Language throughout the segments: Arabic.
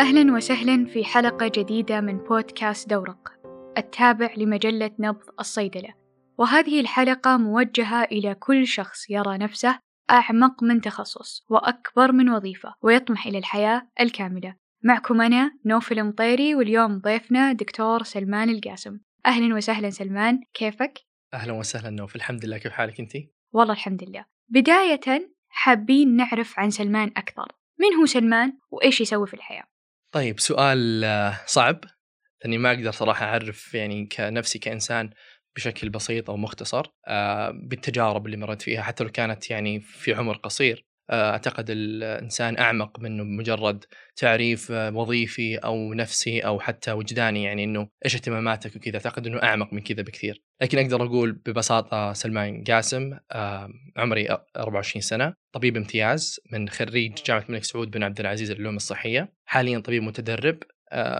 أهلا وسهلا في حلقة جديدة من بودكاست دورق التابع لمجلة نبض الصيدلة وهذه الحلقة موجهة إلى كل شخص يرى نفسه أعمق من تخصص وأكبر من وظيفة ويطمح إلى الحياة الكاملة معكم أنا نوفل مطيري واليوم ضيفنا دكتور سلمان القاسم أهلا وسهلا سلمان كيفك؟ أهلا وسهلا نوف الحمد لله كيف حالك انت؟ والله الحمد لله بداية حابين نعرف عن سلمان أكثر من هو سلمان وإيش يسوي في الحياة؟ طيب سؤال آه، صعب لأني ما أقدر صراحة أعرف يعني كنفسي كإنسان بشكل بسيط أو مختصر آه، بالتجارب اللي مريت فيها حتى لو كانت يعني في عمر قصير. أعتقد الإنسان أعمق منه مجرد تعريف آه، وظيفي أو نفسي أو حتى وجداني يعني إنه إيش اهتماماتك وكذا. أعتقد إنه أعمق من كذا بكثير. لكن أقدر أقول ببساطة سلمان قاسم آه، عمري 24 سنة طبيب امتياز من خريج جامعة الملك سعود بن عبد العزيز للعلوم الصحية. حاليا طبيب متدرب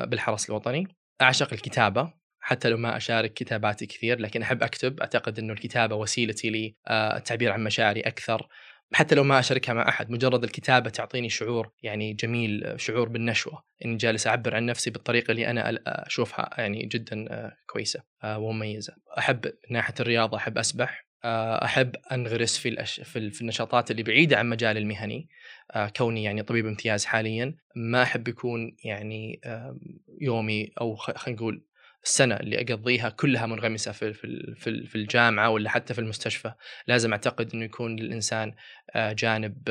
بالحرس الوطني. أعشق الكتابة حتى لو ما أشارك كتاباتي كثير لكن أحب أكتب. أعتقد إنه الكتابة وسيلتي للتعبير عن مشاعري أكثر. حتى لو ما أشاركها مع أحد مجرد الكتابة تعطيني شعور يعني جميل شعور بالنشوة. إني جالس أعبر عن نفسي بالطريقة اللي أنا أشوفها يعني جدا آه، كويسة آه، ومميزة. أحب ناحية الرياضة أحب أسبح آه، أحب أنغرس في الأش... في النشاطات اللي بعيدة عن مجالي المهني كوني يعني طبيب امتياز حاليا. ما أحب يكون يعني يومي أو خلينا نقول السنة اللي أقضيها كلها منغمسة في في في الجامعة ولا حتى في المستشفى. لازم أعتقد إنه يكون للانسان آه، جانب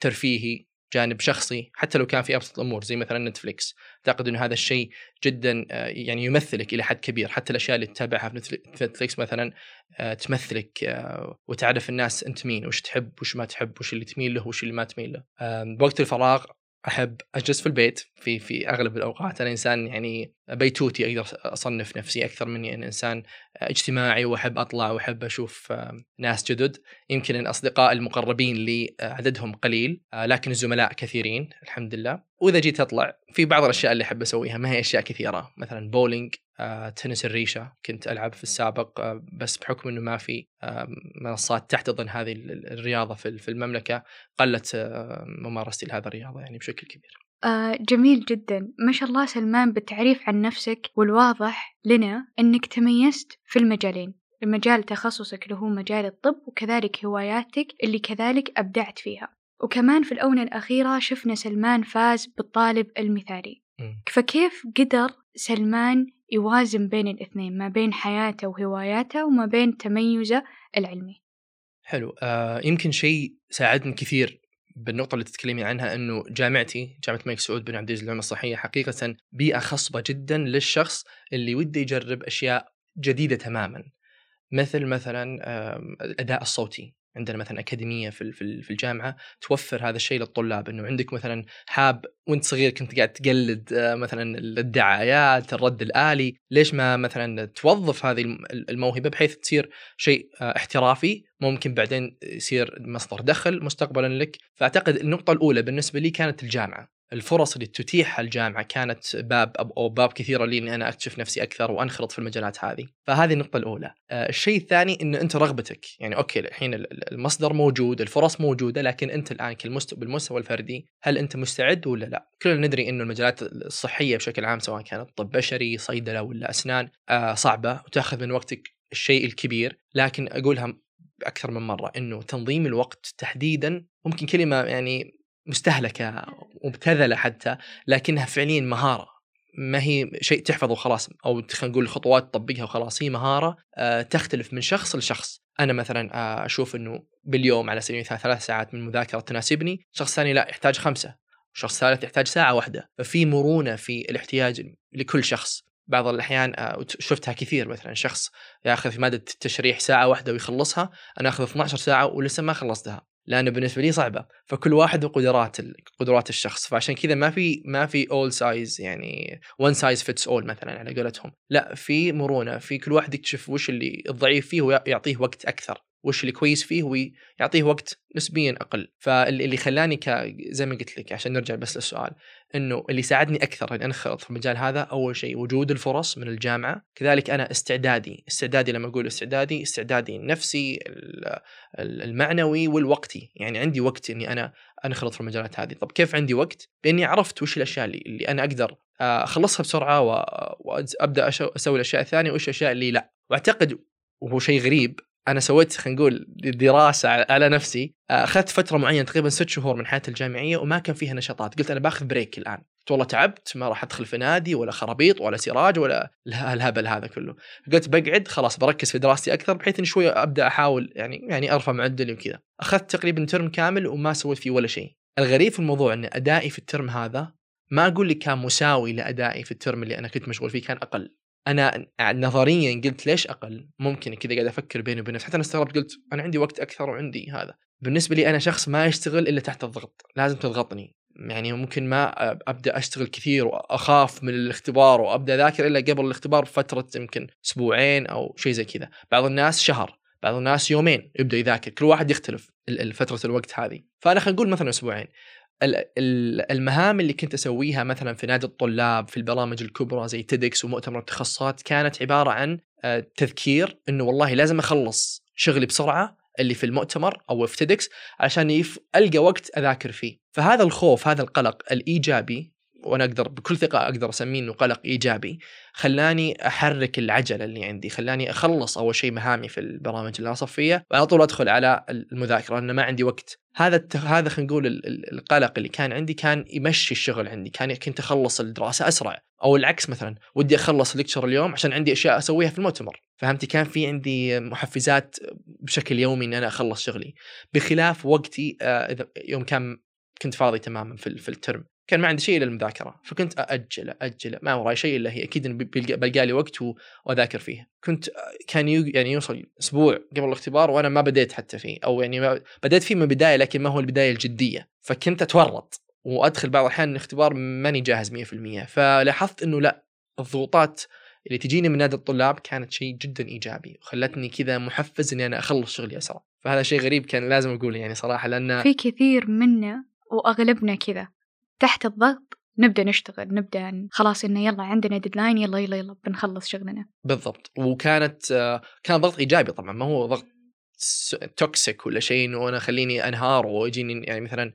ترفيهي جانب شخصي حتى لو كان في أبسط الأمور زي مثلا نتفليكس. أعتقد إنه هذا الشيء جدا آه، يعني يمثلك إلى حد كبير. حتى الأشياء اللي تتابعها في نتفليكس مثلا آه، تمثلك وتعرف الناس أنت مين وش تحب وش ما تحب وش اللي تميل له وش اللي ما تميل له. بوقت الفراغ أحب أجلس في البيت في في أغلب الأوقات. أنا إنسان يعني بيتوتي أقدر أصنف نفسي أكثر مني إن إنسان اجتماعي وأحب أطلع وأحب أشوف ناس جدد يمكن الاصدقاء المقربين لي عددهم قليل لكن الزملاء كثيرين الحمد لله وإذا جيت أطلع في بعض الأشياء اللي أحب أسويها ما هي أشياء كثيرة مثلا بولينج آه، تنس الريشة كنت ألعب في السابق آه، بس بحكم إنه ما في آه، منصات تحتضن هذه الرياضة في المملكة قلت ممارستي لهذا الرياضة يعني بشكل كبير. آه جميل جدا. ما شاء الله سلمان بالتعريف عن نفسك والواضح لنا أنك تميزت في المجالين المجال تخصصك اللي هو مجال الطب وكذلك هواياتك اللي كذلك أبدعت فيها. وكمان في الأونة الأخيرة شفنا سلمان فاز بالطالب المثالي. فكيف قدر سلمان يوازن بين الاثنين ما بين حياته وهواياته وما بين تميزه العلمي؟ حلو. آه يمكن شيء ساعدني كثير. بالنقطة اللي تتكلمي عنها إنه جامعتي جامعة الملك سعود بن عبد العزيز للعلوم الصحية حقيقة بيئة خصبة جدا للشخص اللي وده يجرب أشياء جديدة تماما. مثل مثلا الأداء الصوتي. عندنا مثلا أكاديمية في في الجامعة توفر هذا الشيء للطلاب إنه عندك مثلا حاب وأنت صغير كنت قاعد تقلد آه، مثلا الدعايات الرد الآلي ليش ما مثلا توظف هذه الموهبة بحيث تصير شيء آه، احترافي ممكن بعدين يصير مصدر دخل مستقبلا لك؟ فأعتقد النقطة الأولى بالنسبة لي كانت الجامعة. الفرص اللي تتيحها الجامعة كانت باب أو باب كثيرة لي إني أنا اكتشف نفسي أكثر وأنخرط في المجالات هذه، فهذه النقطة الأولى. آه، الشيء الثاني انه أنت رغبتك، يعني أوكي الحين المصدر موجود، الفرص موجودة، لكن أنت الآن بالمستوى الفردي هل أنت مستعد ولا لا؟ كلنا ندري إنه المجالات الصحية بشكل عام سواء كانت طب بشري، صيدلة ولا أسنان آه، صعبة وتأخذ من وقتك الشيء الكبير، لكن أقولها أكثر من مرة إنه تنظيم الوقت تحديدا ممكن كلمه يعني مستهلكة مبتذله حتى لكنها فعليا مهارة. ما هي شيء تحفظه وخلاص أو خلينا نقول خطوات تطبقها وخلاص هي مهارة آه، تختلف من شخص لشخص. أنا مثلا آه، أشوف إنه باليوم على سبيل المثال ثلاث ساعات من المذاكره تناسبني شخص ثاني لا يحتاج خمسة. شخص ثالث يحتاج ساعة واحدة. ففي مرونة في الاحتياج لكل شخص. بعض الأحيان آه، شفتها كثير مثلا شخص يأخذ في مادة التشريح ساعة واحدة ويخلصها أنا أخذ 12 ساعة ولسه ما خلصتها. لأنه بالنسبة لي صعبة. فكل واحد وقدرات قدرات الشخص. فعشان كذا ما في ما في all size يعني one size fits all مثلا على قولتهم. لا في مرونة. في كل واحد يكتشف وش اللي الضعيف فيه ويعطيه وقت أكثر. وش اللي كويس فيه ويعطيه وقت نسبيا أقل. فاللي خلاني ك زي ما قلت لك عشان نرجع بس للسؤال إنه اللي ساعدني أكثر إني أنخرط في المجال هذا أول شيء وجود الفرص من الجامعة. كذلك أنا استعدادي استعدادي لما أقول استعدادي استعدادي النفسي المعنوي والوقتي. يعني عندي وقت إني أنا أنخرط في المجالات هذه. طب كيف عندي وقت؟ بإني عرفت وش الأشياء اللي, أنا أقدر أخلصها بسرعة وأبدأ أسوي الأشياء الثانية وايش الأشياء اللي لا. وأعتقد وهو شيء غريب أنا سويت خلينا نقول دراسة على نفسي. أخذت فترة معينة تقريبا ست شهور من حياتي الجامعية وما كان فيها نشاطات. قلت أنا باخذ break الآن. قلت والله تعبت ما راح أدخل في نادي ولا خرابيط ولا سراج ولا الهبل هذا كله. قلت بقعد خلاص بركز في دراستي أكثر بحيث إني شوي أبدأ أحاول يعني يعني أرفع معدلي وكذا. أخذت تقريبا ترم كامل وما سويت فيه ولا شيء. الغريب في الموضوع إن أدائي في الترم هذا ما أقول لك كان مساوي لأدائي في الترم اللي أنا كنت مشغول فيه كان أقل. أنا نظريا قلت ليش أقل؟ ممكن كذا قاعد أفكر بيني وبين نفسي حتى أنا استغربت قلت أنا عندي وقت أكثر وعندي هذا. بالنسبة لي أنا شخص ما يشتغل إلا تحت الضغط. لازم تضغطني. يعني ممكن ما أبدأ أشتغل كثير وأخاف من الاختبار وأبدأ أذاكر إلا قبل الاختبار بفترة يمكن أسبوعين أو شيء زي كذا. بعض الناس شهر بعض الناس يومين يبدأ يذاكر. كل واحد يختلف فترة الوقت هذه. فأنا خلينا نقول مثلا أسبوعين. المهام اللي كنت أسويها مثلا في نادي الطلاب في البرامج الكبرى زي TEDx ومؤتمر التخصصات كانت عبارة عن آه، تذكير إنه والله لازم أخلص شغلي بسرعة اللي في المؤتمر أو في TEDx عشان يف... ألقى وقت أذاكر فيه. فهذا الخوف هذا القلق الإيجابي وأنا أقدر بكل ثقة أقدر أسميه إنه قلق إيجابي خلاني أحرك العجلة اللي عندي خلاني أخلص أول شيء مهامي في البرامج اللي اصف فيها وعلى طول أدخل على المذاكرة لأن ما عندي وقت. هذا الت... هذا خلينا نقول القلق اللي كان عندي كان يمشي الشغل عندي كان كنت أخلص الدراسة أسرع أو العكس مثلا ودي أخلص ال lecture اليوم عشان عندي أشياء أسويها في المؤتمر. فهمتي؟ كان في عندي محفزات بشكل يومي ان أنا أخلص شغلي. بخلاف وقتي آه، يوم كان كنت فاضي تماما في الترم كان ما عندي شيء إلا المذاكرة. فكنت أأجل أجل ما وراي شيء إلا هي. أكيد بلقى لي وقت وأذاكر فيه كنت كان يعني يوصل أسبوع قبل الاختبار وأنا ما بديت حتى فيه. أو يعني ما بديت فيه من البداية لكن ما هو البداية الجدية. فكنت أتورط وأدخل بعض الأحيان الاختبار ماني جاهز 100% فلاحظت إنه لا الضغوطات اللي تجيني من نادي الطلاب كانت شيء جدا إيجابي وخلتني كذا محفز إني أنا أخلص شغلي أسرع. فهذا شيء غريب كان لازم أقوله يعني صراحة لأن في كثير منا وأغلبنا كذا. تحت الضغط نبدأ نشتغل نبدأ خلاص إنه يلا عندنا deadline يلا يلا يلا بنخلص شغلنا. بالضبط. وكانت كان ضغط إيجابي طبعا ما هو ضغط toxic ولا شيء إنه أنا خليني أنهار ويجيني يعني مثلا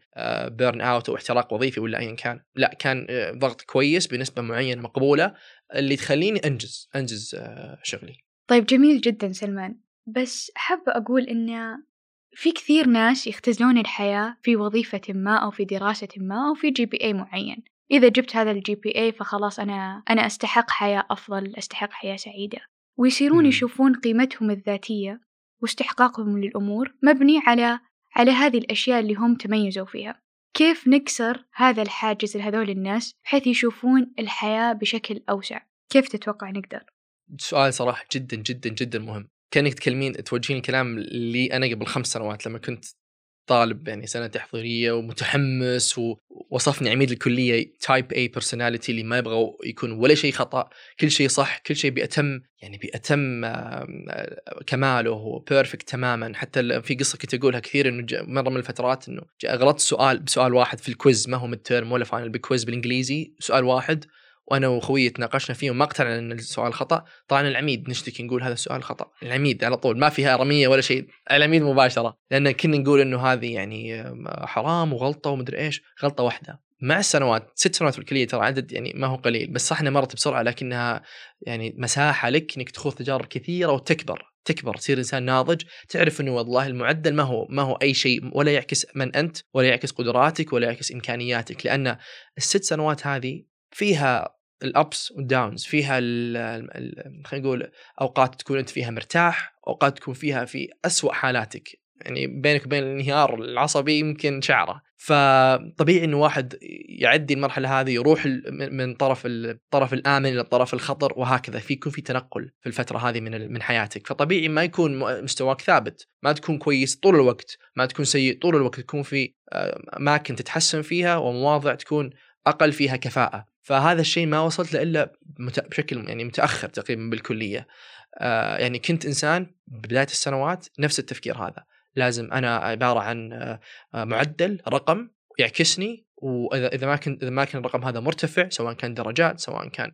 burn out أو احتراق وظيفي ولا ايا كان. لا كان آه، ضغط كويس بنسبة معينة مقبولة اللي تخليني أنجز أنجز آه، شغلي. طيب جميل جدا سلمان. بس حابة أقول إن في كثير ناس يختزلون الحياة في وظيفة ما أو في دراسة ما أو في GPA معين. إذا جبت هذا ال GPA فخلاص أنا أنا أستحق حياة أفضل أستحق حياة سعيدة. ويصيرون يشوفون قيمتهم الذاتية واستحقاقهم للأمور مبني على على هذه الأشياء اللي هم تميزوا فيها. كيف نكسر هذا الحاجز لهذول الناس بحيث يشوفون الحياة بشكل أوسع؟ كيف تتوقع نقدر؟ سؤال صراحة جدا جدا جدا مهم. كأنك تكلمين توجهين كلام لي أنا قبل خمس سنوات لما كنت طالب يعني سنة تحضيرية ومتحمس ووصفني عميد الكلية type A personality اللي ما يبغى يكون ولا شيء خطأ كل شيء صح كل شيء بأتم يعني بأتم كماله و perfect تماما. حتى في قصة كنت أقولها كثير إنه مرة من الفترات إنه غلطت سؤال بسؤال واحد في ال quiz ما هو mid ولا final ب quiz بالإنجليزي سؤال واحد وأنا وأخوي تناقشنا فيه وما اقتنعنا إن السؤال خطأ طلعنا العميد نشتكي نقول هذا السؤال خطأ. العميد على طول ما فيها رمية ولا شيء العميد مباشرة لأن كنا نقول إنه هذه يعني حرام وغلطة ومدري إيش غلطة واحدة. مع السنوات ست سنوات في الكلية ترى عدد يعني ما هو قليل بس صح إنها مرت بسرعة لكنها يعني مساحة لك إنك تخوض تجارب كثيرة وتكبر تكبر تصير إنسان ناضج تعرف إنه والله المعدل ما هو ما هو أي شيء ولا يعكس من أنت ولا يعكس قدراتك ولا يعكس إمكانياتك. لأن الست سنوات هذه فيها الابس والداونز فيها خلينا نقول أوقات تكون أنت فيها مرتاح أوقات تكون فيها في أسوأ حالاتك. يعني بينك وبين الانهيار العصبي يمكن شعره. فطبيعي إنه واحد يعدي المرحلة هذه يروح من طرف الطرف الآمن إلى الطرف الخطر وهكذا. في يكون في تنقل في الفترة هذه من من حياتك. فطبيعي ما يكون مستواك ثابت. ما تكون كويس طول الوقت. ما تكون سيء طول الوقت. تكون في آه، أماكن تتحسن فيها ومواضع تكون أقل فيها كفاءة. فهذا الشيء ما وصلت له إلا بشكل يعني متأخر تقريبا بالكلية. آه يعني كنت إنسان بداية السنوات نفس التفكير هذا. لازم أنا عبارة عن آه معدل رقم يعكسني وإذا إذا ما كان إذا ما كان الرقم هذا مرتفع سواء كان درجات سواء كان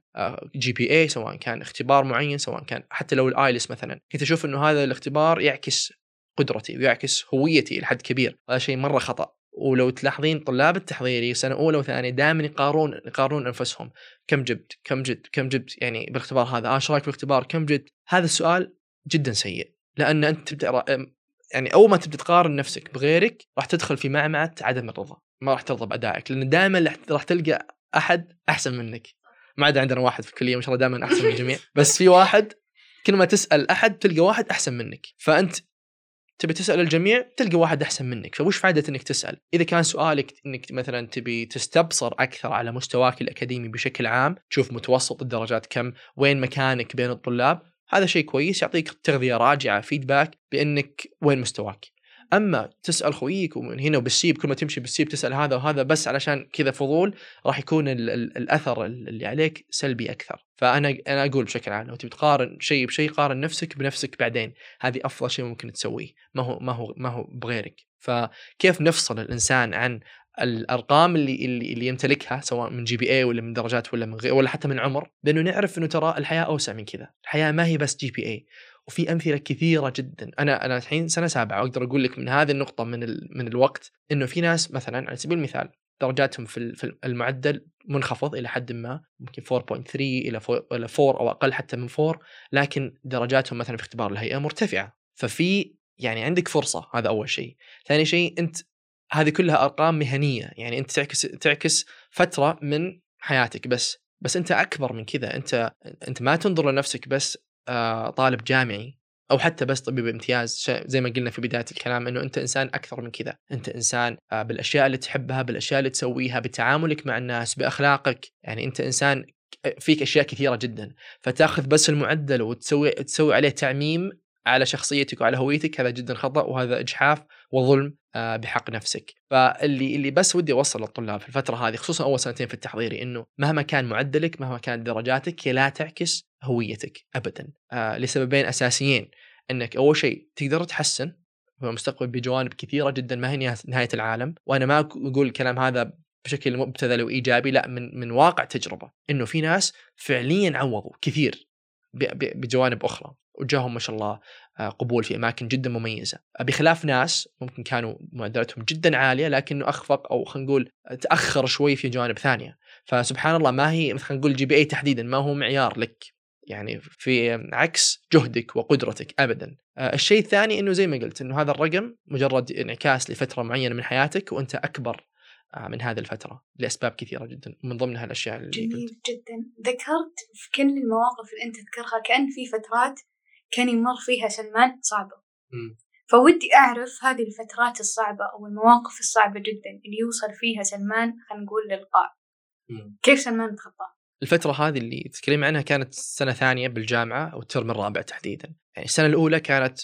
GPA سواء كان اختبار معين سواء كان حتى لو ال IELTS مثلا كنت أشوف إنه هذا الاختبار يعكس قدرتي ويعكس هويتي لحد كبير. هذا شيء مرة خطأ. ولو تلاحظين طلاب التحضيري سنة أولى وثانية دائما يقارنون يقارنون أنفسهم. كم جبت؟ كم جبت؟ كم جبت؟ يعني بالاختبار هذا. آه إيش رأيك بالاختبار كم جبت؟ هذا السؤال جدا سيء. لأن أنت تبدأ يعني أول ما تبدأ تقارن نفسك بغيرك راح تدخل في معمعة عدم الرضا. ما راح ترضى بأدائك. لأن دائما راح تلقى أحد أحسن منك. ما عدا عندنا واحد في الكلية ما شاء الله دائما أحسن من الجميع. بس في واحد كل ما تسأل أحد تلقى واحد أحسن منك. فأنت تبي تسأل الجميع تلقى واحد أحسن منك. فوش فائده إنك تسأل؟ إذا كان سؤالك إنك مثلا تبي تستبصر أكثر على مستواك الأكاديمي بشكل عام تشوف متوسط الدرجات كم وين مكانك بين الطلاب هذا شيء كويس يعطيك تغذية راجعة feedback بإنك وين مستواك. أما تسأل خويك ومن هنا وبالسيب كل ما تمشي بالسيب تسأل هذا وهذا بس علشان كذا فضول راح يكون ال ال الأثر اللي عليك سلبي أكثر. فأنا أنا أقول بشكل عام لو تبي تقارن شيء بشيء قارن نفسك بنفسك بعدين. هذه أفضل شيء ممكن تسويه. ما هو ما هو ما هو بغيرك. فكيف نفصل الإنسان عن الأرقام اللي اللي, اللي يمتلكها سواء من GPA ولا من درجات ولا من غير ولا حتى من عمر؟ بانه نعرف إنه ترى الحياة أوسع من كذا. الحياة ما هي بس GPA وفي أمثلة كثيرة جدا. أنا أنا الحين سنة سابعة وأقدر أقول لك من هذه النقطة من من الوقت إنه في ناس مثلا على سبيل المثال درجاتهم في المعدل منخفض إلى حد ما ممكن 4.3 إلى 4 أو أقل حتى من 4 لكن درجاتهم مثلا في اختبار الهيئة مرتفعة. ففي يعني عندك فرصة هذا أول شيء. ثاني شيء أنت هذه كلها أرقام مهنية. يعني أنت تعكس تعكس فترة من حياتك بس بس أنت أكبر من كذا. أنت أنت ما تنظر لنفسك بس طالب جامعي أو حتى بس طبيب امتياز زي ما قلنا في بداية الكلام إنه أنت إنسان أكثر من كذا. أنت إنسان آه، بالأشياء اللي تحبها بالأشياء اللي تسويها بتعاملك مع الناس بأخلاقك. يعني أنت إنسان فيك أشياء كثيرة جدا. فتأخذ بس المعدل وتسوي تسوي عليه تعميم على شخصيتك وعلى هويتك هذا جدا خطأ وهذا إجحاف وظلم آه، بحق نفسك. فاللي اللي بس ودي أوصل للطلاب في الفترة هذه خصوصا أول سنتين في التحضيري إنه مهما كان معدلك مهما كانت درجاتك لا تعكس هويتك ابدا. آه لسببين أساسيين. إنك أول شيء تقدر تحسن في المستقبل بجوانب كثيرة جدا ما هي نهاية العالم. وأنا ما أقول الكلام هذا بشكل مبتذل وإيجابي لا من من واقع تجربة. إنه في ناس فعليا عوضوا كثير بجوانب أخرى. وجاهم ما شاء الله آه، قبول في أماكن جدا مميزة. بخلاف ناس ممكن كانوا معدلاتهم جدا عالية لكنه أخفق أو خلينا نقول تأخر شوي في جوانب ثانية. فسبحان الله ما هي مثلا نقول جي بي إي تحديدا ما هو معيار لك. يعني في عكس جهدك وقدرتك ابدا آه، الشيء الثاني إنه زي ما قلت إنه هذا الرقم مجرد انعكاس لفترة معينة من حياتك وأنت أكبر آه، من هذه الفترة لأسباب كثيرة جدا من ضمنها الأشياء اللي جميل قلت. جدا ذكرت في كل المواقف اللي أنت تذكرها كأن في فترات كان يمر فيها سلمان صعبة م. فودي أعرف هذه الفترات الصعبة أو المواقف الصعبة جدا اللي يوصل فيها سلمان خلينا نقول للقاع كيف سلمان تخطاها؟ الفترة هذه اللي تتكلم عنها كانت سنة ثانية بالجامعة أو الترم الرابع تحديدا. يعني السنة الأولى كانت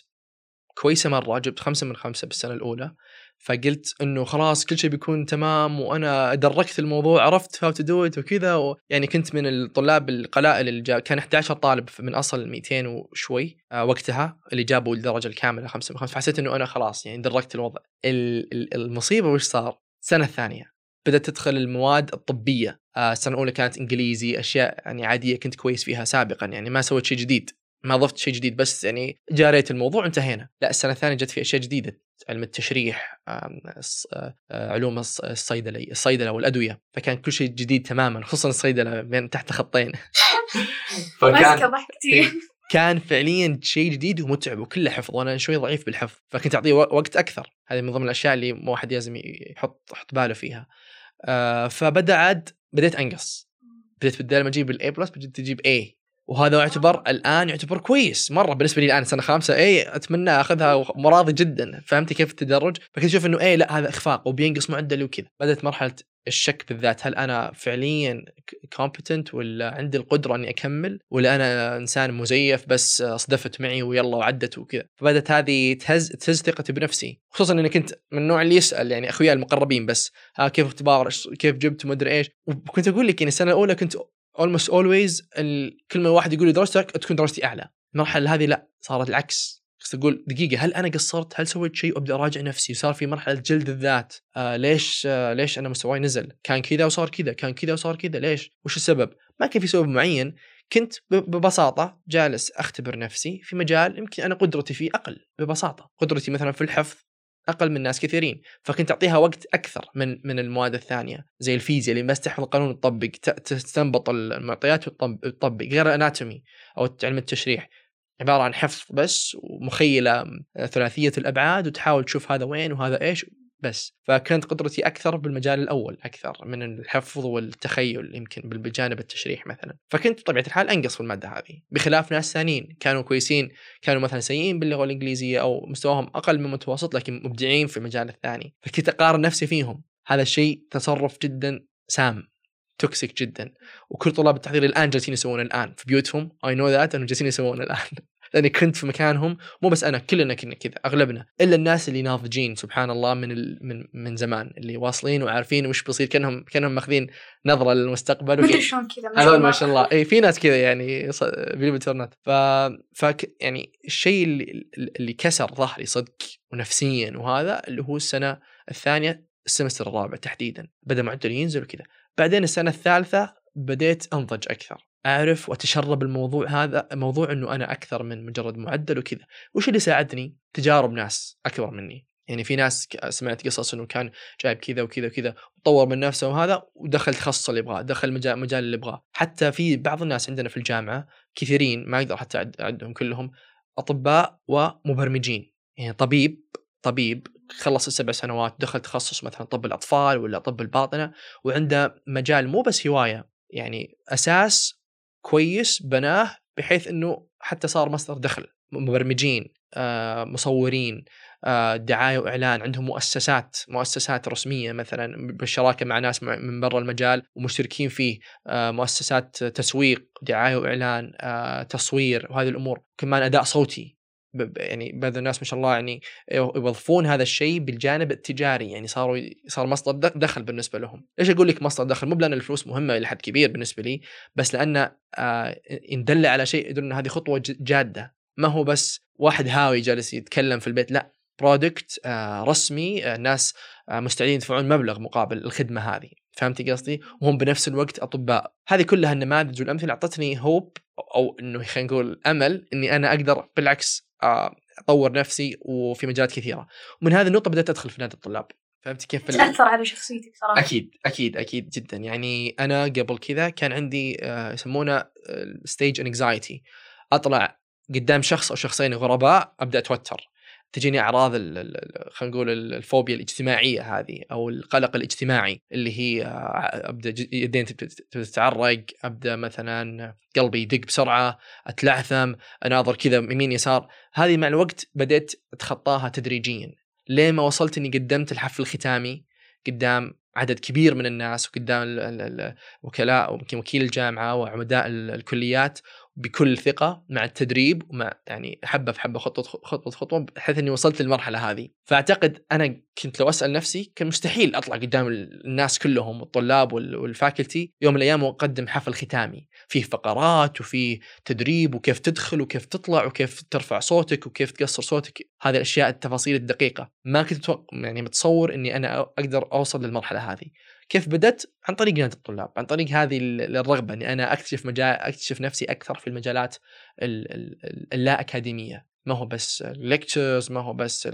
كويسة مرة جبت خمسة من خمسة بالسنة الأولى. فقلت إنه خلاص كل شيء بيكون تمام وأنا دركت الموضوع عرفت how to do it وكذا و... يعني كنت من الطلاب القلائل اللي جاب كان 11 طالب من أصل 200 وشوي آه وقتها اللي جابوا الدرجة الكاملة 5 من 5 فحسيت إنه أنا خلاص يعني دركت الوضع. المصيبة وش صار؟ السنة الثانية بدأت تدخل المواد الطبية. السنة الاولى كانت إنجليزي أشياء يعني عادية كنت كويس فيها سابقا يعني ما سويت شيء جديد ما ضفت شيء جديد بس يعني جاريت الموضوع انتهينا لا السنة الثانية جت في أشياء جديدة علم التشريح آه، علوم الصيدله الصيدلة والأدوية فكان كل شيء جديد تماما خصوصا الصيدلة بين تحت خطين. فكان ضحكتي كان فعليا شيء جديد ومتعب وكله حفظ وأنا شوي ضعيف بالحفظ فكنت أعطيه وقت أكثر. هذه من ضمن الأشياء اللي مو واحد لازم يحط يحط باله فيها. آه، فبدأ عاد بديت أنقص. بديت بدل ما أجيب ال A plus بديت أجيب A وهذا يعتبر الآن يعتبر كويس. مرة بالنسبة لي الآن سنة خامسة A أتمنى أخذها ومراضي جدا. فهمتي كيف التدرج؟ فكنت أشوف إنه A لا هذا إخفاق وبينقص معدلي وكذا. بدأت مرحلة الشك بالذات. هل أنا فعليا competent ولا عندي القدرة إني أكمل؟ ولا أنا إنسان مزيف بس صدفت معي ويلا وعدت وكذا؟ فبدأت هذه تهز تهز ثقتي بنفسي. خصوصا إني كنت من النوع اللي يسأل يعني اخوياي المقربين بس ها كيف اختبار؟ كيف جبت؟ مدري إيش. وكنت أقول لك يعني السنة الأولى كنت almost always كل ما واحد يقول لي درجتك تكون درجتي أعلى. المرحلة هذه لا صارت العكس. تقول دقيقة هل أنا قصرت؟ هل سويت شيء؟ وأبدأ أراجع نفسي وصار في مرحلة جلد الذات، آه ليش آه ليش أنا مستواي نزل؟ كان كذا وصار كذا، كان كذا وصار كذا، ليش؟ وش السبب؟ ما كان في سبب معين، كنت ببساطة جالس أختبر نفسي في مجال يمكن أنا قدرتي فيه أقل ببساطة، قدرتي مثلا في الحفظ أقل من ناس كثيرين فكنت أعطيها وقت أكثر من من المواد الثانية زي الفيزياء اللي بس تحفظ القانون وتطبق تستنبط المعطيات وتطبق غير الاناتومي أو علم التشريح عبارة عن حفظ بس ومخيلة ثلاثية الأبعاد وتحاول تشوف هذا وين وهذا إيش بس. فكانت قدرتي أكثر بالمجال الأول أكثر من الحفظ والتخيل يمكن بالجانب التشريح مثلا. فكنت بطبيعة الحال أنقص في المادة هذه بخلاف ناس ثانيين. كانوا كويسين كانوا مثلا سيئين باللغة الإنجليزية أو مستواهم أقل من متوسط لكن مبدعين في المجال الثاني. فكنت أقارن نفسي فيهم. هذا الشيء تصرف جدا سام. toxic جدا. وكل طلاب التحضير الآن جالسين يسوونه الآن في بيوتهم. I know that إنهم جالسين يسوونه الآن. لأني كنت في مكانهم. مو بس أنا كلنا كنا كذا أغلبنا. إلا الناس اللي ناضجين سبحان الله من ال... من من زمان. اللي واصلين وعارفين وش بيصير كأنهم كأنهم ماخذين نظرة للمستقبل. مدري شلون كذا هذول ما شاء الله. اي في ناس كذا يعني بالانترنت ف... ف يعني الشيء اللي اللي كسر ظهري صدق ونفسيا وهذا اللي هو السنة الثانية السمستر الرابع تحديدا. بدا معدل ينزل وكذا. بعدين السنة الثالثة بديت أنضج أكثر أعرف وأتشرب الموضوع هذا موضوع إنه أنا أكثر من مجرد معدل وكذا. وش اللي ساعدني؟ تجارب ناس أكبر مني. يعني في ناس سمعت قصص إنه كان جايب كذا وكذا وكذا وطور من نفسه وهذا ودخل تخصص اللي يبغاه دخل مجال مجال اللي يبغاه. حتى في بعض الناس عندنا في الجامعة كثيرين ما أقدر حتى أعدهم كلهم أطباء ومبرمجين. يعني طبيب طبيب خلص السبع سنوات دخل تخصص مثلا طب الأطفال ولا طب الباطنة وعنده مجال مو بس هواية يعني أساس كويس بناه بحيث إنه حتى صار مصدر دخل مبرمجين آه، مصورين آه، دعاية وإعلان عندهم مؤسسات مؤسسات رسمية مثلا بالشراكة مع ناس من برا المجال ومشتركين فيه آه، مؤسسات تسويق دعاية وإعلان تصوير وهذه الأمور كمان أداء صوتي. يعني بعض الناس ما شاء الله يعني يوظفون هذا الشيء بالجانب التجاري يعني صاروا صار مصدر دخل بالنسبة لهم، ليش أقول لك مصدر دخل؟ مو لأن الفلوس مهمة إلى حد كبير بالنسبة لي، بس لأن آه ان دل على شيء يدل إن هذه خطوة جادة، ما هو بس واحد هاوي جالس يتكلم في البيت، لا برودكت آه رسمي آه ناس آه مستعدين يدفعون مبلغ مقابل الخدمة هذه، فهمتي قصدي؟ وهم بنفس الوقت أطباء، هذه كلها النماذج والأمثلة أعطتني hope أو إنه خلينا نقول أمل إني أنا أقدر بالعكس أطور نفسي وفي مجالات كثيرة. ومن هذه النقطة بدأت أدخل في نادي الطلاب. فهمت كيف تاثر على شخصيتك صراحة. أكيد أكيد أكيد جدا. يعني أنا قبل كذا كان عندي آه، يسمونه stage anxiety أطلع قدام شخص أو شخصين غرباء أبدأ أتوتر. تجيني أعراض خلينا نقول الفوبيا الاجتماعية هذه أو القلق الاجتماعي اللي هي أبدأ يدين تتعرق أبدأ مثلا قلبي يدق بسرعة أتلعثم أناظر كذا يمين يسار. هذه مع الوقت بديت أتخطاها تدريجيا. لين ما وصلت إني قدمت الحفل الختامي قدام عدد كبير من الناس وقدام الوكلاء وكيل الجامعة وعمداء الكليات بكل ثقة مع التدريب ومع يعني حبة في حبة خطوة خطوة خطوة بحيث إني وصلت للمرحلة هذه. فأعتقد أنا كنت لو أسأل نفسي كان مستحيل أطلع قدام الناس كلهم الطلاب والفاكولتي يوم من الأيام واقدم حفل ختامي. فيه فقرات وفيه تدريب وكيف تدخل وكيف تطلع وكيف ترفع صوتك وكيف تقصر صوتك. هذه الأشياء التفاصيل الدقيقة. ما كنت يعني متصور إني أنا أقدر أوصل للمرحلة هذه. كيف بدأت؟ عن طريق نادي الطلاب، عن طريق هذه الرغبة إني أنا أكتشف مجال أكتشف نفسي أكثر في المجالات اللا أكاديمية، ما هو بس ال lectures ما هو بس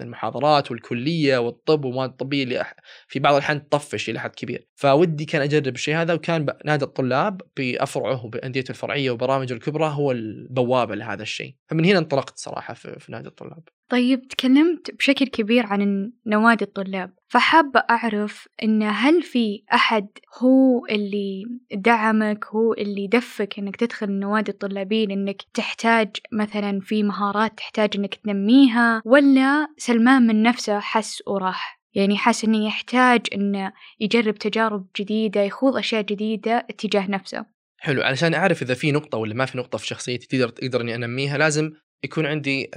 المحاضرات والكلية والطب والمواد الطبية اللي في بعض الأحيان تطفش إلى حد كبير. فودي كان أجرب الشيء هذا وكان نادي الطلاب بأفرعه وبانديته الفرعية وبرامجه الكبرى هو البوابة لهذا الشيء. فمن هنا انطلقت صراحة في نادي الطلاب. طيب تكلمت بشكل كبير عن نوادي الطلاب فحابة أعرف إن هل في أحد هو اللي دعمك هو اللي دفك إنك تدخل النوادي الطلابية لأنك تحتاج مثلا في مهارات تحتاج إنك تنميها ولا سلمان من نفسه حس وراح؟ يعني حاس إنه يحتاج إنه يجرب تجارب جديدة يخوض أشياء جديدة اتجاه نفسه. حلو علشان أعرف إذا في نقطة ولا ما في نقطة في شخصيتي تقدر تقدر إني أنميها لازم يكون عندي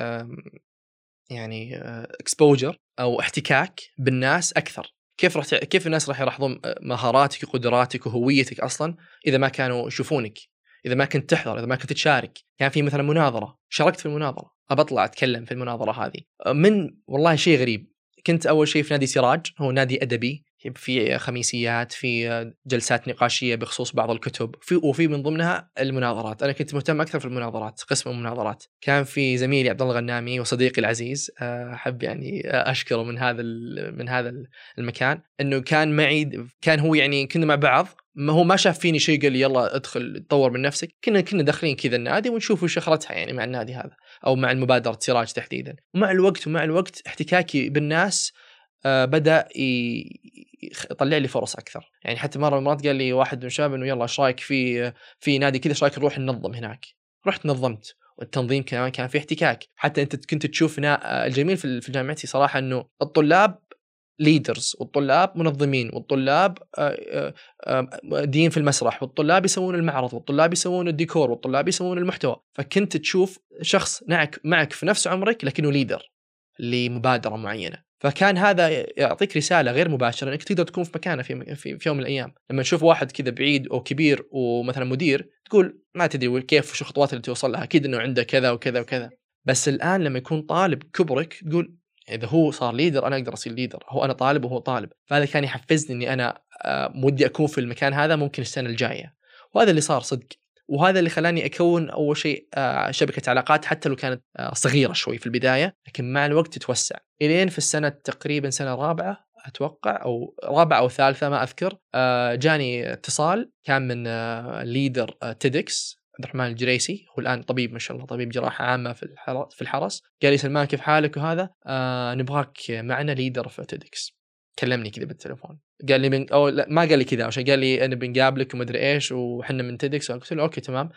يعني اكسبوجر أو احتكاك بالناس أكثر. كيف راح كيف الناس راح يلاحظون مهاراتك وقدراتك وهويتك أصلا إذا ما كانوا يشوفونك إذا ما كنت تحضر إذا ما كنت تشارك؟ كان في مثلا مناظرة شاركت في المناظرة ابى اطلع أتكلم في المناظرة هذه. من والله شيء غريب كنت أول شيء في نادي سراج هو نادي أدبي. في خميسيات في جلسات نقاشية بخصوص بعض الكتب في وفي من ضمنها المناظرات. أنا كنت مهتم أكثر في المناظرات قسم المناظرات. كان في زميلي عبد الله الغنامي وصديقي العزيز أحب يعني أشكره من هذا من هذا المكان. إنه كان معي كان هو يعني كنا مع بعض ما هو ما شاف فيني شيء قال لي يلا ادخل طور من نفسك. كنا كنا داخلين كذا النادي ونشوف وش أخرتها يعني مع النادي هذا أو مع المبادرة سراج تحديدا. ومع الوقت ومع الوقت احتكاكي بالناس آه، بدأ يطلع لي فرص أكثر. يعني حتى مرة من المرات قال لي واحد من الشباب إنه يلا إيش رايك في في نادي كذا إيش رايك نروح ننظم هناك. رحت نظمت والتنظيم كمان كان في احتكاك. حتى أنت كنت تشوف الجميل في جامعتي صراحة إنه الطلاب leaders والطلاب منظمين والطلاب آه، آه، دين في المسرح والطلاب يسوون المعرض والطلاب يسوون الديكور والطلاب يسوون المحتوى. فكنت تشوف شخص معك معك في نفس عمرك لكنه leader لمبادرة معينة. فكان هذا يعطيك رسالة غير مباشرة إنك تقدر تكون في مكانه في, في, في يوم من الأيام. لما تشوف واحد كذا بعيد أو كبير ومثلا مدير تقول ما تدري كيف وش الخطوات اللي توصل لها أكيد إنه عنده كذا وكذا وكذا. بس الآن لما يكون طالب كبرك تقول إذا هو صار leader أنا أقدر أصير leader هو أنا طالب وهو طالب. فهذا كان يحفزني إني أنا آه، ودي أكون في المكان هذا ممكن السنة الجاية. وهذا اللي صار صدق. وهذا اللي خلاني أكون أول شيء آه، شبكة علاقات حتى لو كانت آه، صغيرة شوي في البداية لكن مع الوقت تتوسع. إلين في السنة تقريبا سنة رابعة أتوقع أو رابعة أو ثالثة ما أذكر آه، جاني اتصال كان من leader TEDx عبد الرحمن الجريسي. هو الآن طبيب ما شاء الله طبيب جراحة عامة في في الحرس. قال لي سلمان كيف حالك وهذا؟ نبغاك معنا leader في TEDx. كلمني كذا بالتليفون. قال لي من أو لا ما قال لي كذا عشان قال لي أنا بنقابلك ومدري إيش وحنا من TEDx قلت له okay تمام.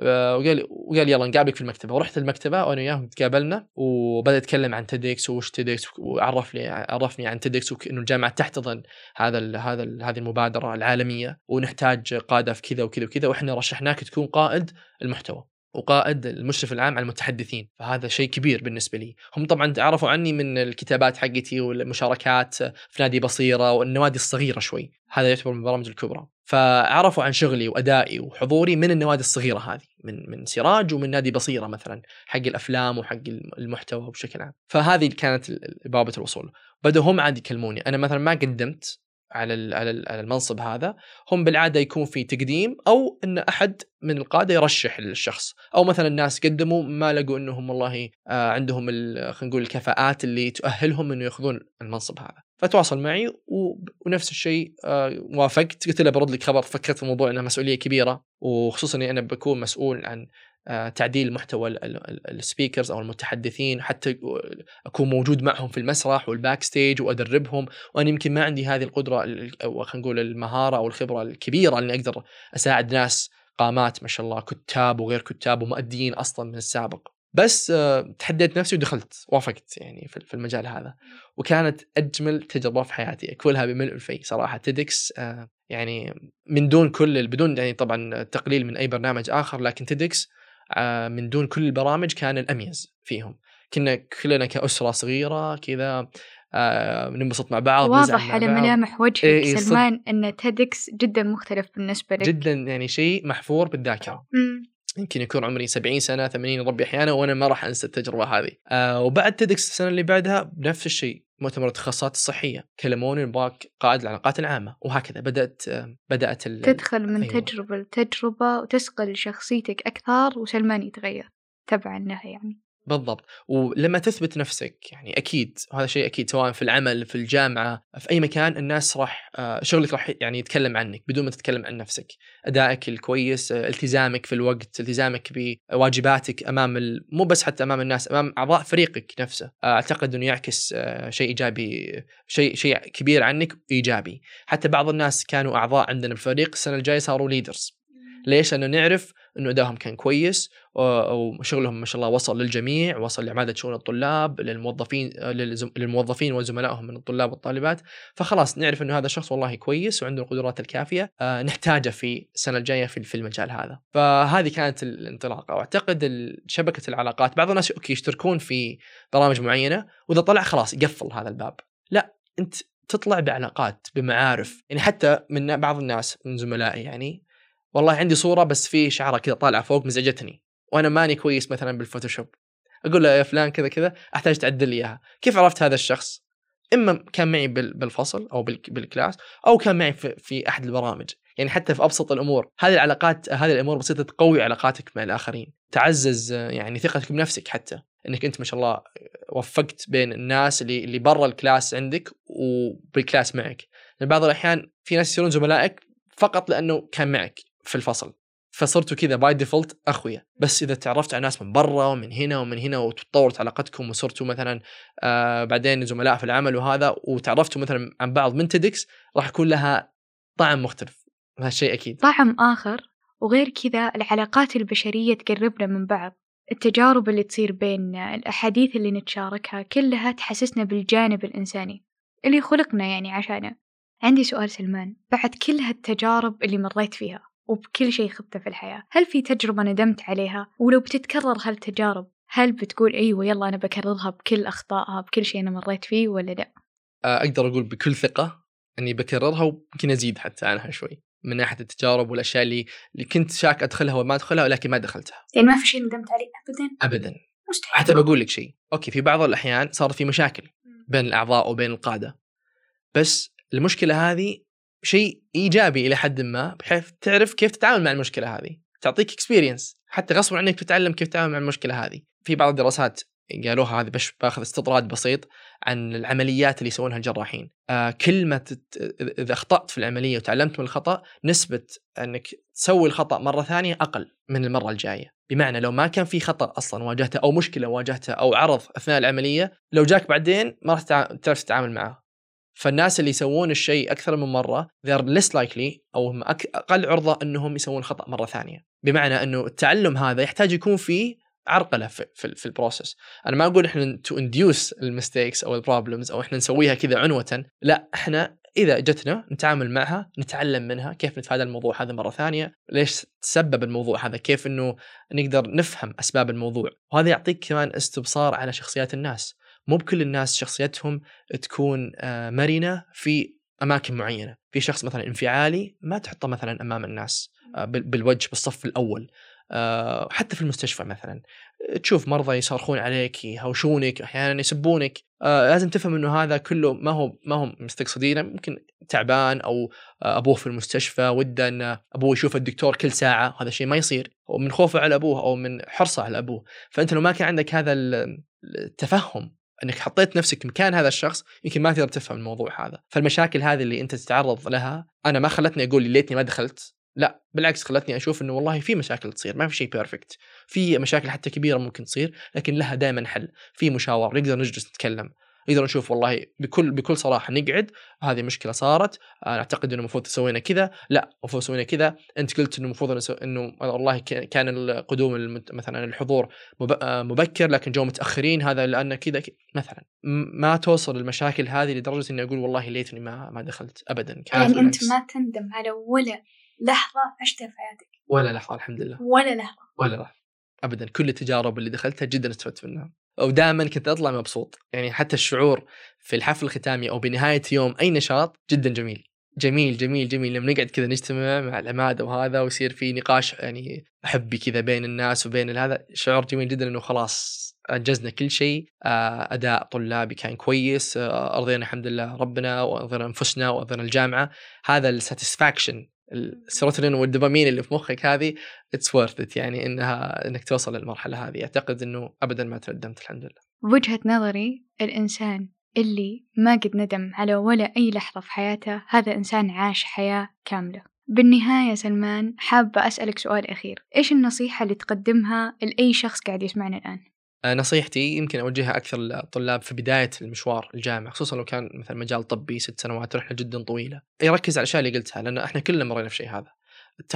آه، وقال لي وقال يلا نقابلك في المكتبة. ورحت المكتبة وأنا وياه تقابلنا وبدا يتكلم عن TEDx وش TEDx وعرفني عرفني عن TEDx وانه الجامعة تحتضن هذا ال هذا ال هذه المبادرة العالمية ونحتاج قادة في كذا وكذا وكذا. وإحنا رشحناك تكون قائد المحتوى. وقائد المشرف العام على المتحدثين فهذا شيء كبير بالنسبة لي. هم طبعا عرفوا عني من الكتابات حقتي والمشاركات في نادي بصيرة والنوادي الصغيرة شوي. هذا يعتبر من البرامج الكبرى. فعرفوا عن شغلي وأدائي وحضوري من النوادي الصغيرة هذه من من سراج ومن نادي بصيرة مثلا حق الأفلام وحق المحتوى بشكل عام. فهذه كانت بوابة الوصول. بدأوا هم عاد يكلموني. أنا مثلا ما قدمت على على المنصب هذا هم بالعادة يكون في تقديم أو إن أحد من القادة يرشح للشخص. أو مثلا الناس قدموا ما لقوا إنهم والله آه، عندهم خلينا نقول الكفاءات اللي تؤهلهم إنه ياخذون المنصب هذا. فتواصل معي ونفس الشيء آه، وافقت. قلت له برد لك خبر فكرت في الموضوع إنها مسؤولية كبيرة وخصوصا إني أنا بكون مسؤول عن تعديل محتوى ال speakers أو المتحدثين حتى أكون موجود معهم في المسرح وال backstage وأدربهم. وأنا يمكن ما عندي هذه القدرة أو خلينا نقول المهارة أو الخبرة الكبيرة إني أقدر أساعد ناس قامات ما شاء الله كتاب وغير كتاب ومؤديين أصلا من السابق. بس آه، تحديت نفسي ودخلت وافقت يعني في المجال هذا. وكانت أجمل تجربة في حياتي. أقولها بملء الفي صراحة. TEDx آه، يعني من دون كل بدون يعني طبعا تقليل من أي برنامج آخر لكن TEDx آه، من دون كل البرامج كان الأميز فيهم. كنا كلنا كأسرة صغيرة كذا آه ننبسط مع بعض واضح على ملامح وجهك إيه, إيه سلمان إن TEDx جدا مختلف بالنسبة لك. جدا يعني شيء محفور بالذاكرة. يمكن يكون عمري 70 سنة 80 ربي أحياني وأنا ما راح أنسى التجربة هذه. آه وبعد TEDx السنة اللي بعدها بنفس الشيء مؤتمر التخصصات الصحية كلموني نبغاك قائد العلاقات العامة وهكذا. بدأت بدأت تدخل من أيوة. تجربة لتجربة وتسقل شخصيتك أكثر وسلمان يتغير تبعا لها يعني. بالضبط. ولما تثبت نفسك يعني أكيد وهذا شيء أكيد سواء في العمل في الجامعة في أي مكان الناس راح آه، شغلك راح يعني يتكلم عنك بدون ما تتكلم عن نفسك. أدائك الكويس آه، التزامك في الوقت التزامك بواجباتك أمام ال... مو بس حتى أمام الناس أمام أعضاء فريقك نفسه. آه، أعتقد إنه يعكس شيء إيجابي شيء شيء كبير عنك إيجابي. حتى بعض الناس كانوا أعضاء عندنا بالفريق السنة الجاية صاروا ليدرز ليش؟ لأنه نعرف إنه ادائهم كان كويس وشغلهم ما شاء الله وصل للجميع وصل لعماده شؤون الطلاب للموظفين للموظفين وزملائهم من الطلاب والطالبات. فخلاص نعرف إنه هذا الشخص والله كويس وعنده القدرات الكافية آه، نحتاجه في السنة الجاية في المجال هذا. فهذه كانت الانطلاقة. وأعتقد شبكة العلاقات بعض الناس أوكي يشتركون في برامج معينة وإذا طلع خلاص يقفل هذا الباب. لا أنت تطلع بعلاقات بمعارف. يعني حتى من بعض الناس من زملائي يعني والله عندي صورة بس في شعره كذا طالعة فوق مزعجتني وأنا ماني كويس مثلا بال Photoshop. أقول له يا فلان كذا كذا أحتاج تعدل لي إياها. كيف عرفت هذا الشخص؟ إما كان معي بالفصل أو بال class أو كان معي في, أحد البرامج. يعني حتى في أبسط الأمور. هذه العلاقات هذه الأمور البسيطه تقوي علاقاتك مع الآخرين. تعزز يعني ثقتك بنفسك حتى. إنك أنت ما شاء الله وفقت بين الناس اللي اللي برا ال class عندك وبال class معك. لأن بعض الأحيان في ناس يصيرون زملائك فقط لأنه كان معك. في الفصل. فصرتوا كذا by default أخويا. بس إذا تعرفت على ناس من برا ومن هنا ومن هنا وتطورت علاقتكم وصرتوا مثلا آه بعدين زملاء في العمل وهذا وتعرفتوا مثلا عن بعض من TEDx راح يكون لها طعم مختلف. هذا الشيء أكيد. طعم آخر وغير كذا العلاقات البشرية تقربنا من بعض. التجارب اللي تصير بيننا الأحاديث اللي نتشاركها كلها تحسسنا بالجانب الإنساني اللي خلقنا يعني عشانه. عندي سؤال سلمان. بعد كل هالتجارب اللي مريت فيها وبكل شيء خذته في الحياة هل في تجربة ندمت عليها ولو بتتكرر هالتجارب هل بتقول أيوة يلا أنا بكررها بكل أخطائها بكل شيء أنا مريت فيه ولا لأ أقدر أقول بكل ثقة أني بكررها ويمكن أزيد حتى عنها شوي من ناحية التجارب والأشياء اللي اللي كنت شاك أدخلها وما أدخلها ولكن ما دخلتها. يعني ما في شيء ندمت عليه ابدا؟ ابدا. مستحيل. حتى بقول لك شيء، okay في بعض الأحيان صار في مشاكل بين الأعضاء وبين القادة. بس المشكلة هذه شيء إيجابي إلى حد ما بحيث تعرف كيف تتعامل مع المشكلة هذه، تعطيك experience حتى غصبا عنك تتعلم كيف تتعامل مع المشكلة هذه. في بعض الدراسات قالوها هذه بس باخذ استطراد بسيط عن العمليات اللي يسوونها الجراحين. آه كل ما تت... إذا أخطأت في العملية وتعلمت من الخطأ نسبة أنك تسوي الخطأ مرة ثانية أقل من المرة الجاية. بمعنى لو ما كان في خطأ أصلا واجهته أو مشكلة واجهتها أو عرض أثناء العملية لو جاك بعدين ما راح تعرف تتعامل معه. فالناس اللي يسوون الشيء أكثر من مرة they're less likely أو هم أقل عرضة أنهم يسوون خطأ مرة ثانية. بمعنى إنه التعلم هذا يحتاج يكون فيه عرقلة في, في, في ال process أنا ما أقول إحنا to induce ال mistakes أو ال problems أو إحنا نسويها كذا عنوة. لا إحنا إذا جتنا نتعامل معها نتعلم منها كيف نتفادى الموضوع هذا مرة ثانية ليش تسبب الموضوع هذا؟ كيف إنه نقدر نفهم أسباب الموضوع؟ وهذا يعطيك كمان استبصار على شخصيات الناس. مو بكل الناس شخصيتهم تكون آه، مرنة في أماكن معينة. في شخص مثلا انفعالي ما تحطه مثلا أمام الناس آه، بالوجه بالصف الأول. آه، حتى في المستشفى مثلا. تشوف مرضى يصرخون عليك يهوشونك أحيانا يسبونك. لازم تفهم إنه هذا كله ما هو ما هم مستقصدينه ممكن تعبان أو أبوه في المستشفى وده إن أبوه يشوف الدكتور كل ساعة هذا الشيء ما يصير. ومن خوفه على أبوه أو من حرصه على أبوه. فأنت لو ما كان عندك هذا التفهم إنك حطيت نفسك مكان هذا الشخص يمكن ما تقدر تفهم الموضوع هذا. فالمشاكل هذه اللي أنت تتعرض لها أنا ما خلتني أقول ليتني ما دخلت. لا بالعكس خلتني أشوف إنه والله في مشاكل تصير ما في شيء بيرفكت في مشاكل حتى كبيرة ممكن تصير لكن لها دائما حل. في مشاور نقدر نجلس نتكلم. نقدر نشوف والله بكل بكل صراحة نقعد هذه مشكلة صارت أنا أعتقد إنه المفروض سوينا كذا. لا المفروض سوينا كذا. أنت قلت إنه المفروض إنه والله كان القدوم مثلا الحضور مبكر لكن جو متأخرين هذا لأن كذا مثلا ما توصل المشاكل هذه لدرجة إني أقول والله ليتني ما ما دخلت ابدا. يعني أنت ما تندم على ولا لحظة عشتها في حياتك؟ ولا لحظة الحمد لله. ولا لحظة. ولا لحظة. ابدا. كل التجارب اللي دخلتها جدا استفدت منها. ودائما كنت أطلع مبسوط. يعني حتى الشعور في الحفل الختامي أو بنهاية يوم أي نشاط جدا جميل. جميل جميل جميل. لما نقعد كذا نجتمع مع العمادة وهذا ويصير في نقاش يعني أخوي كذا بين الناس وبين هذا شعور جميل جدا إنه خلاص أنجزنا كل شيء. آه، أداء طلابي كان كويس. آه، أرضينا الحمد لله ربنا وأرضينا أنفسنا وأرضينا الجامعة. هذا ال satisfaction السيروتونين والدوبامين اللي في مخك هذه it's worth يعني إنها إنك توصل للمرحلة هذه. أعتقد إنه ابدا ما تندمت الحمد لله. بوجهه نظري الإنسان اللي ما قد ندم على ولا أي لحظة في حياته هذا إنسان عاش حياة كاملة. بالنهاية سلمان حابة أسألك سؤال أخير. إيش النصيحة اللي تقدمها لأي شخص قاعد يسمعنا الآن؟ نصيحتي يمكن أوجهها أكثر للطلاب في بداية المشوار الجامعي خصوصا لو كان مثلا مجال طبي ست سنوات رحلة جدا طويلة. يركز على الأشياء اللي قلتها لأن إحنا كلنا مرينا في شيء هذا.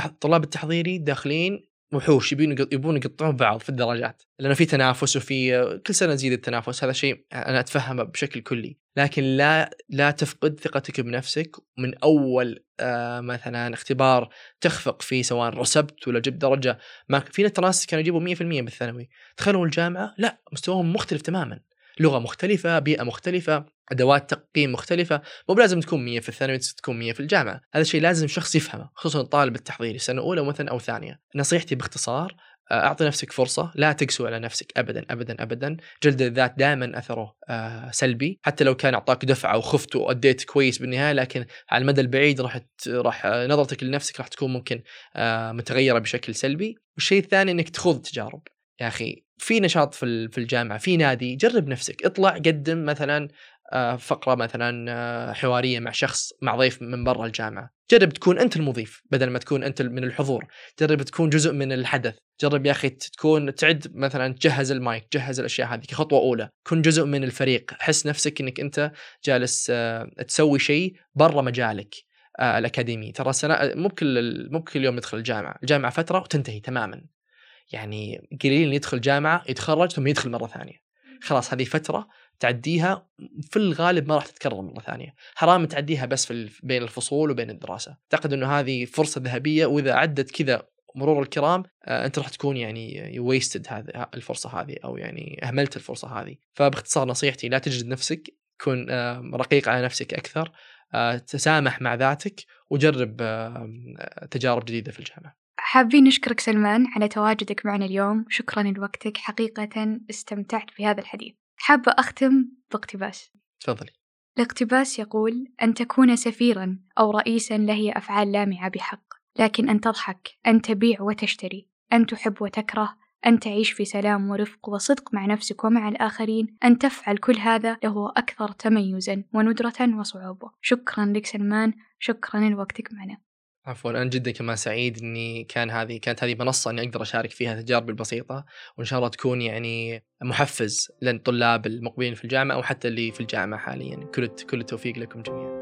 الطلاب التحضيري داخلين وحوش يبون يبون يقطعون بعض في الدرجات. لأنه في تنافس وفي كل سنة تزيد التنافس. هذا شيء أنا أتفهمه بشكل كلي. لكن لا لا تفقد ثقتك بنفسك. من أول آه مثلا اختبار تخفق فيه سواء رسبت ولا جبت درجة ما في ناس كانوا يجيبوا 100% بالثانوي. دخلوا الجامعة لا مستواهم مختلف تماما. لغة مختلفة بيئة مختلفة أدوات تقييم مختلفة. مو بلازم تكون 100 في الثانوي تكون 100 في الجامعة. هذا الشيء لازم شخص يفهمه خصوصا الطالب التحضيري سنة أولى مثلا أو ثانية. نصيحتي باختصار آه، أعطي نفسك فرصة لا تقسو على نفسك ابدا ابدا ابدا. جلد الذات دائما أثره آه، سلبي. حتى لو كان أعطاك دفعة وخفت وأديت كويس بالنهاية لكن على المدى البعيد راح راح آه، نظرتك لنفسك راح تكون ممكن متغيرة بشكل سلبي. والشيء الثاني إنك تخوض تجارب. يا أخي في نشاط في في الجامعة في نادي جرب نفسك اطلع قدم مثلا آه، فقرة مثلا آه، حوارية مع شخص مع ضيف من برا الجامعة. جرب تكون أنت المضيف بدل ما تكون أنت من الحضور. جرب تكون جزء من الحدث. جرب يا أخي تكون تعد مثلا تجهز المايك جهز الأشياء هذه كخطوه أولى. كن جزء من الفريق. حس نفسك إنك أنت جالس آه، تسوي شيء برا مجالك الأكاديمي. ترى سنة مو بكل مو بكل يوم ندخل الجامعة. الجامعة فترة وتنتهي تماما. يعني قليل يدخل جامعة يتخرج ثم يدخل مرة ثانية. خلاص هذه فترة تعديها في الغالب ما راح تتكرر مرة ثانية. حرام تعديها بس في بين الفصول وبين الدراسة. أعتقد إنه هذه فرصة ذهبية وإذا عدت كذا مرور الكرام آه، أنت راح تكون يعني ويستد هذه الفرصة هذه أو يعني أهملت الفرصة هذه. فباختصار نصيحتي لا تجلد نفسك كن آه، رقيق على نفسك أكثر آه، تسامح مع ذاتك وجرب تجارب جديدة في الجامعة. حابين نشكرك سلمان على تواجدك معنا اليوم. شكرا لوقتك. حقيقة استمتعت بهذا الحديث. حابة أختم باقتباس. تفضلي. الاقتباس يقول أن تكون سفيرا أو رئيسا لهي أفعال لامعة بحق لكن أن تضحك أن تبيع وتشتري أن تحب وتكره أن تعيش في سلام ورفق وصدق مع نفسك ومع الآخرين أن تفعل كل هذا له أكثر تميزا وندرة وصعوبة. شكرا لك سلمان. شكرا لوقتك معنا. عفوا أنا جدا كمان سعيد إني كان هذه كانت هذه منصة إني أقدر أشارك فيها تجاربي البسيطة وإن شاء الله تكون يعني محفز للطلاب المقبلين في الجامعة أو حتى اللي في الجامعة حاليا. كل كل التوفيق لكم جميعا.